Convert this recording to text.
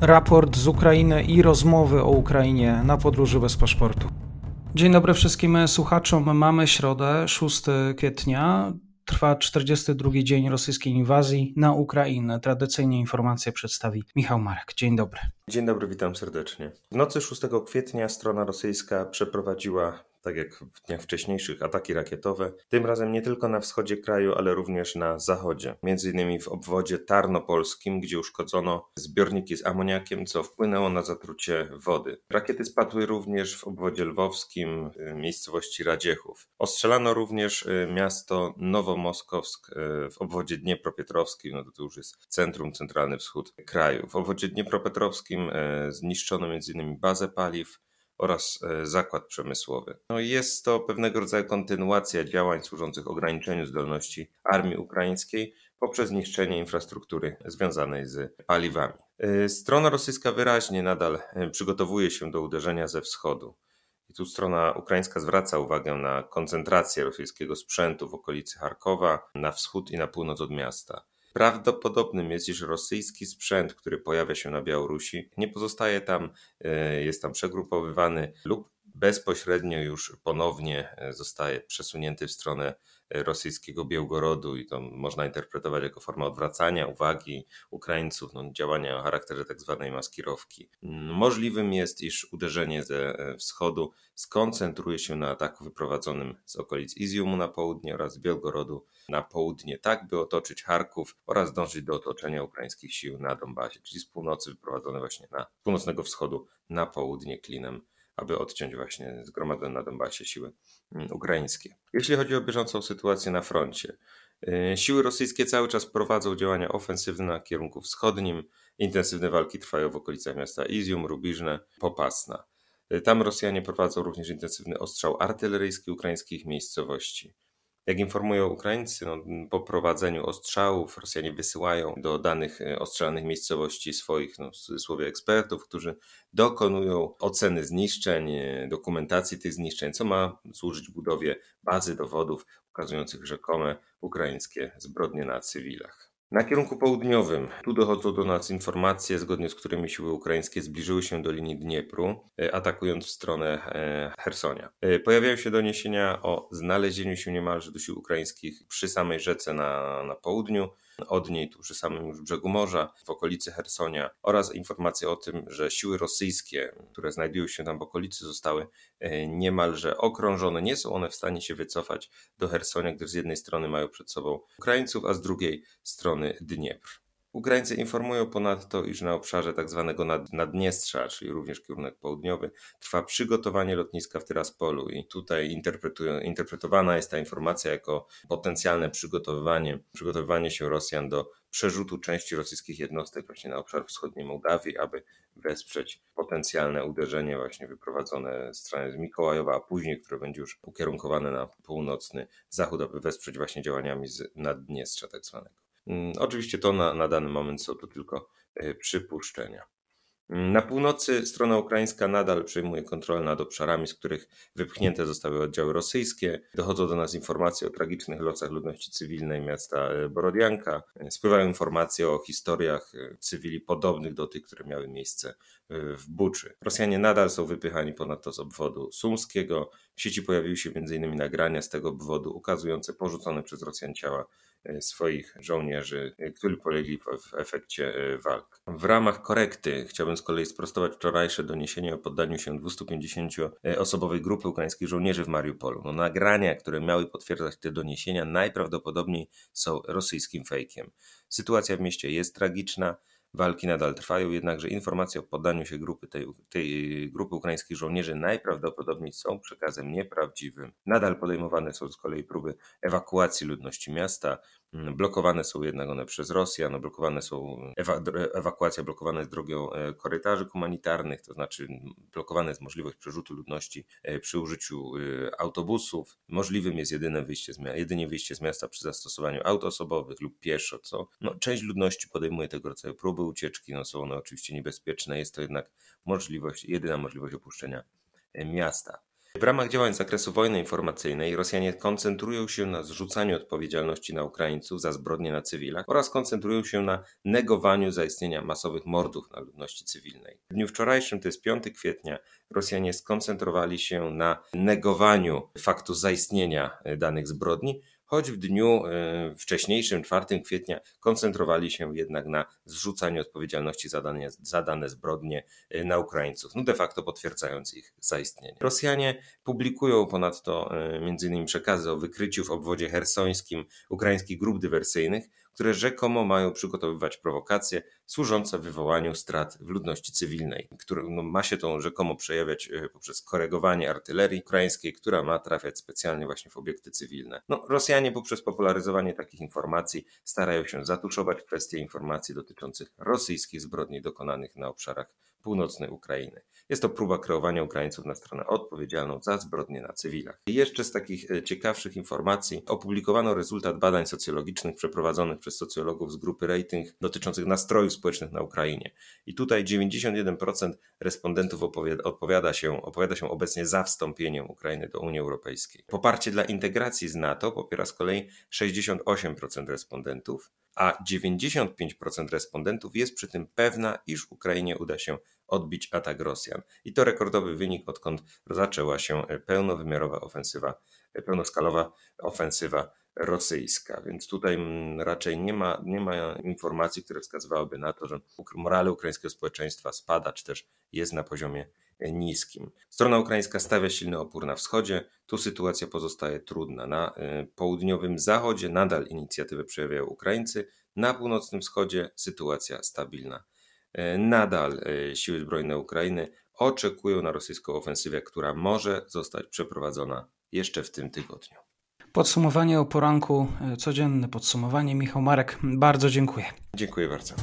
raport z Ukrainy i rozmowy o Ukrainie na podróży bez paszportu. Dzień dobry wszystkim słuchaczom. Mamy środę, 6 kwietnia. Trwa 42 dzień rosyjskiej inwazji na Ukrainę. Tradycyjnie informacje przedstawi Michał Marek. Dzień dobry. Dzień dobry, witam serdecznie. W nocy 6 kwietnia strona rosyjska przeprowadziła tak jak w dniach wcześniejszych, ataki rakietowe, tym razem nie tylko na wschodzie kraju, ale również na zachodzie. Między innymi w obwodzie tarnopolskim, gdzie uszkodzono zbiorniki z amoniakiem, co wpłynęło na zatrucie wody. Rakiety spadły również w obwodzie lwowskim, y, miejscowości Radziechów. Ostrzelano również y, miasto Nowomoskowsk y, w obwodzie dniepropietrowskim, no to już jest centrum, centralny wschód kraju. W obwodzie dniepropetrowskim zniszczono m.in. bazę paliw, oraz e, zakład przemysłowy. No jest to pewnego rodzaju kontynuacja działań służących ograniczeniu zdolności armii ukraińskiej poprzez niszczenie infrastruktury związanej z paliwami. E, strona rosyjska wyraźnie nadal e, przygotowuje się do uderzenia ze wschodu. I tu strona ukraińska zwraca uwagę na koncentrację rosyjskiego sprzętu w okolicy Charkowa, na wschód i na północ od miasta. Prawdopodobnym jest, iż rosyjski sprzęt, który pojawia się na Białorusi, nie pozostaje tam, e, jest tam przegrupowywany lub bezpośrednio już ponownie e, zostaje przesunięty w stronę e, rosyjskiego Białgorodu i to można interpretować jako formę odwracania uwagi Ukraińców, no, działania o charakterze tak zwanej maskirowki. Możliwym jest, iż uderzenie ze wschodu skoncentruje się na ataku wyprowadzonym z okolic Iziumu na południe oraz Białgorodu na południe, tak by otoczyć Charków oraz dążyć do otoczenia ukraińskich sił na Donbasie, czyli z północy wyprowadzone właśnie na północnego wschodu na południe klinem aby odciąć właśnie zgromadzone na Donbasie siły mm, ukraińskie. Jeśli chodzi o bieżącą sytuację na froncie, y, siły rosyjskie cały czas prowadzą działania ofensywne na kierunku wschodnim. Intensywne walki trwają w okolicach miasta Izium, Rubiżne, Popasna. Y, tam Rosjanie prowadzą również intensywny ostrzał artyleryjski ukraińskich miejscowości. Jak informują Ukraińcy, no, po prowadzeniu ostrzałów Rosjanie wysyłają do danych e, ostrzelanych miejscowości swoich, no, w cudzysłowie, ekspertów, którzy dokonują oceny zniszczeń, e, dokumentacji tych zniszczeń, co ma służyć budowie bazy dowodów ukazujących rzekome ukraińskie zbrodnie na cywilach. Na kierunku południowym, tu dochodzą do nas informacje, zgodnie z którymi siły ukraińskie zbliżyły się do linii Dniepru, e, atakując w stronę e, Hersonia. E, pojawiają się doniesienia o znalezieniu się niemalże do sił ukraińskich przy samej rzece na, na południu, od niej tu przy samym już brzegu morza, w okolicy Hersonia oraz informacje o tym, że siły rosyjskie, które znajdują się tam w okolicy, zostały e, niemalże okrążone. Nie są one w stanie się wycofać do Hersonia, gdyż z jednej strony mają przed sobą Ukraińców, a z drugiej strony Dniepr. Ukraińcy informują ponadto, iż na obszarze tzw. Tak Naddniestrza, czyli również kierunek południowy, trwa przygotowanie lotniska w Tyraspolu i tutaj interpretowana jest ta informacja jako potencjalne przygotowywanie, przygotowywanie się Rosjan do przerzutu części rosyjskich jednostek właśnie na obszar wschodniej Mołdawii, aby wesprzeć potencjalne uderzenie właśnie wyprowadzone z strony Mikołajowa, a później, które będzie już ukierunkowane na północny zachód, aby wesprzeć właśnie działaniami z Naddniestrza tak zwanego. Mm, oczywiście to na, na dany moment są to tylko e, przypuszczenia. Mm, na północy strona ukraińska nadal przejmuje kontrolę nad obszarami, z których wypchnięte zostały oddziały rosyjskie. Dochodzą do nas informacje o tragicznych losach ludności cywilnej miasta e, Borodianka. Spływają informacje o historiach e, cywili podobnych do tych, które miały miejsce w Buczy. Rosjanie nadal są wypychani ponadto z obwodu sumskiego. W sieci pojawiły się m.in. nagrania z tego obwodu ukazujące porzucone przez Rosjan ciała swoich żołnierzy, e, którzy polegli w efekcie e, walk. W ramach korekty chciałbym z kolei sprostować wczorajsze doniesienie o poddaniu się 250-osobowej grupy ukraińskich żołnierzy w Mariupolu. No, nagrania, które miały potwierdzać te doniesienia, najprawdopodobniej są rosyjskim fejkiem. Sytuacja w mieście jest tragiczna. Walki nadal trwają, jednakże informacje o poddaniu się grupy tej, tej grupy ukraińskich żołnierzy najprawdopodobniej są przekazem nieprawdziwym. Nadal podejmowane są z kolei próby ewakuacji ludności miasta. Blokowane są jednak one przez Rosjan, blokowane są, ewa, ewakuacja blokowana jest drogą e, korytarzy humanitarnych, to znaczy blokowana jest możliwość przerzutu ludności e, przy użyciu e, autobusów. Możliwym jest jedyne wyjście z, jedynie wyjście z miasta przy zastosowaniu aut osobowych lub pieszo, co no, część ludności podejmuje tego rodzaju próby ucieczki, no są one oczywiście niebezpieczne, jest to jednak możliwość, jedyna możliwość opuszczenia miasta. W ramach działań z zakresu wojny informacyjnej Rosjanie koncentrują się na zrzucaniu odpowiedzialności na Ukraińców za zbrodnie na cywilach oraz koncentrują się na negowaniu zaistnienia masowych mordów na ludności cywilnej. W dniu wczorajszym, to jest 5 kwietnia, Rosjanie skoncentrowali się na negowaniu faktu zaistnienia danych zbrodni choć w dniu e, wcześniejszym, 4 kwietnia, koncentrowali się jednak na zrzucaniu odpowiedzialności za dane, za dane zbrodnie e, na Ukraińców, no de facto potwierdzając ich zaistnienie. Rosjanie publikują ponadto e, m.in. przekazy o wykryciu w obwodzie hersońskim ukraińskich grup dywersyjnych, które rzekomo mają przygotowywać prowokacje służące wywołaniu strat w ludności cywilnej, które no, ma się to rzekomo przejawiać e, poprzez korygowanie artylerii ukraińskiej, która ma trafiać specjalnie właśnie w obiekty cywilne. No, Rosjanie poprzez popularyzowanie takich informacji starają się zatuszować kwestie informacji dotyczących rosyjskich zbrodni dokonanych na obszarach północnej Ukrainy. Jest to próba kreowania Ukraińców na stronę odpowiedzialną za zbrodnie na cywilach. I jeszcze z takich e, ciekawszych informacji opublikowano rezultat badań socjologicznych przeprowadzonych przez socjologów z grupy rating dotyczących nastrojów społecznych na Ukrainie. I tutaj 91% respondentów opowiada, odpowiada się, opowiada się obecnie za wstąpieniem Ukrainy do Unii Europejskiej. Poparcie dla integracji z NATO popiera z kolei 68% respondentów, a 95% respondentów jest przy tym pewna, iż Ukrainie uda się odbić atak Rosjan. I to rekordowy wynik, odkąd zaczęła się pełnowymiarowa ofensywa, pełnoskalowa ofensywa rosyjska. Więc tutaj mm, raczej nie ma, nie ma informacji, które wskazywałyby na to, że morale ukraińskiego społeczeństwa spada, czy też jest na poziomie niskim. Strona ukraińska stawia silny opór na wschodzie, tu sytuacja pozostaje trudna. Na y, południowym zachodzie nadal inicjatywę przejawiają Ukraińcy, na północnym wschodzie sytuacja stabilna. Y, nadal y, siły zbrojne Ukrainy oczekują na rosyjską ofensywę, która może zostać przeprowadzona jeszcze w tym tygodniu. Podsumowanie o poranku, codzienne podsumowanie. Michał Marek, bardzo dziękuję. Dziękuję bardzo.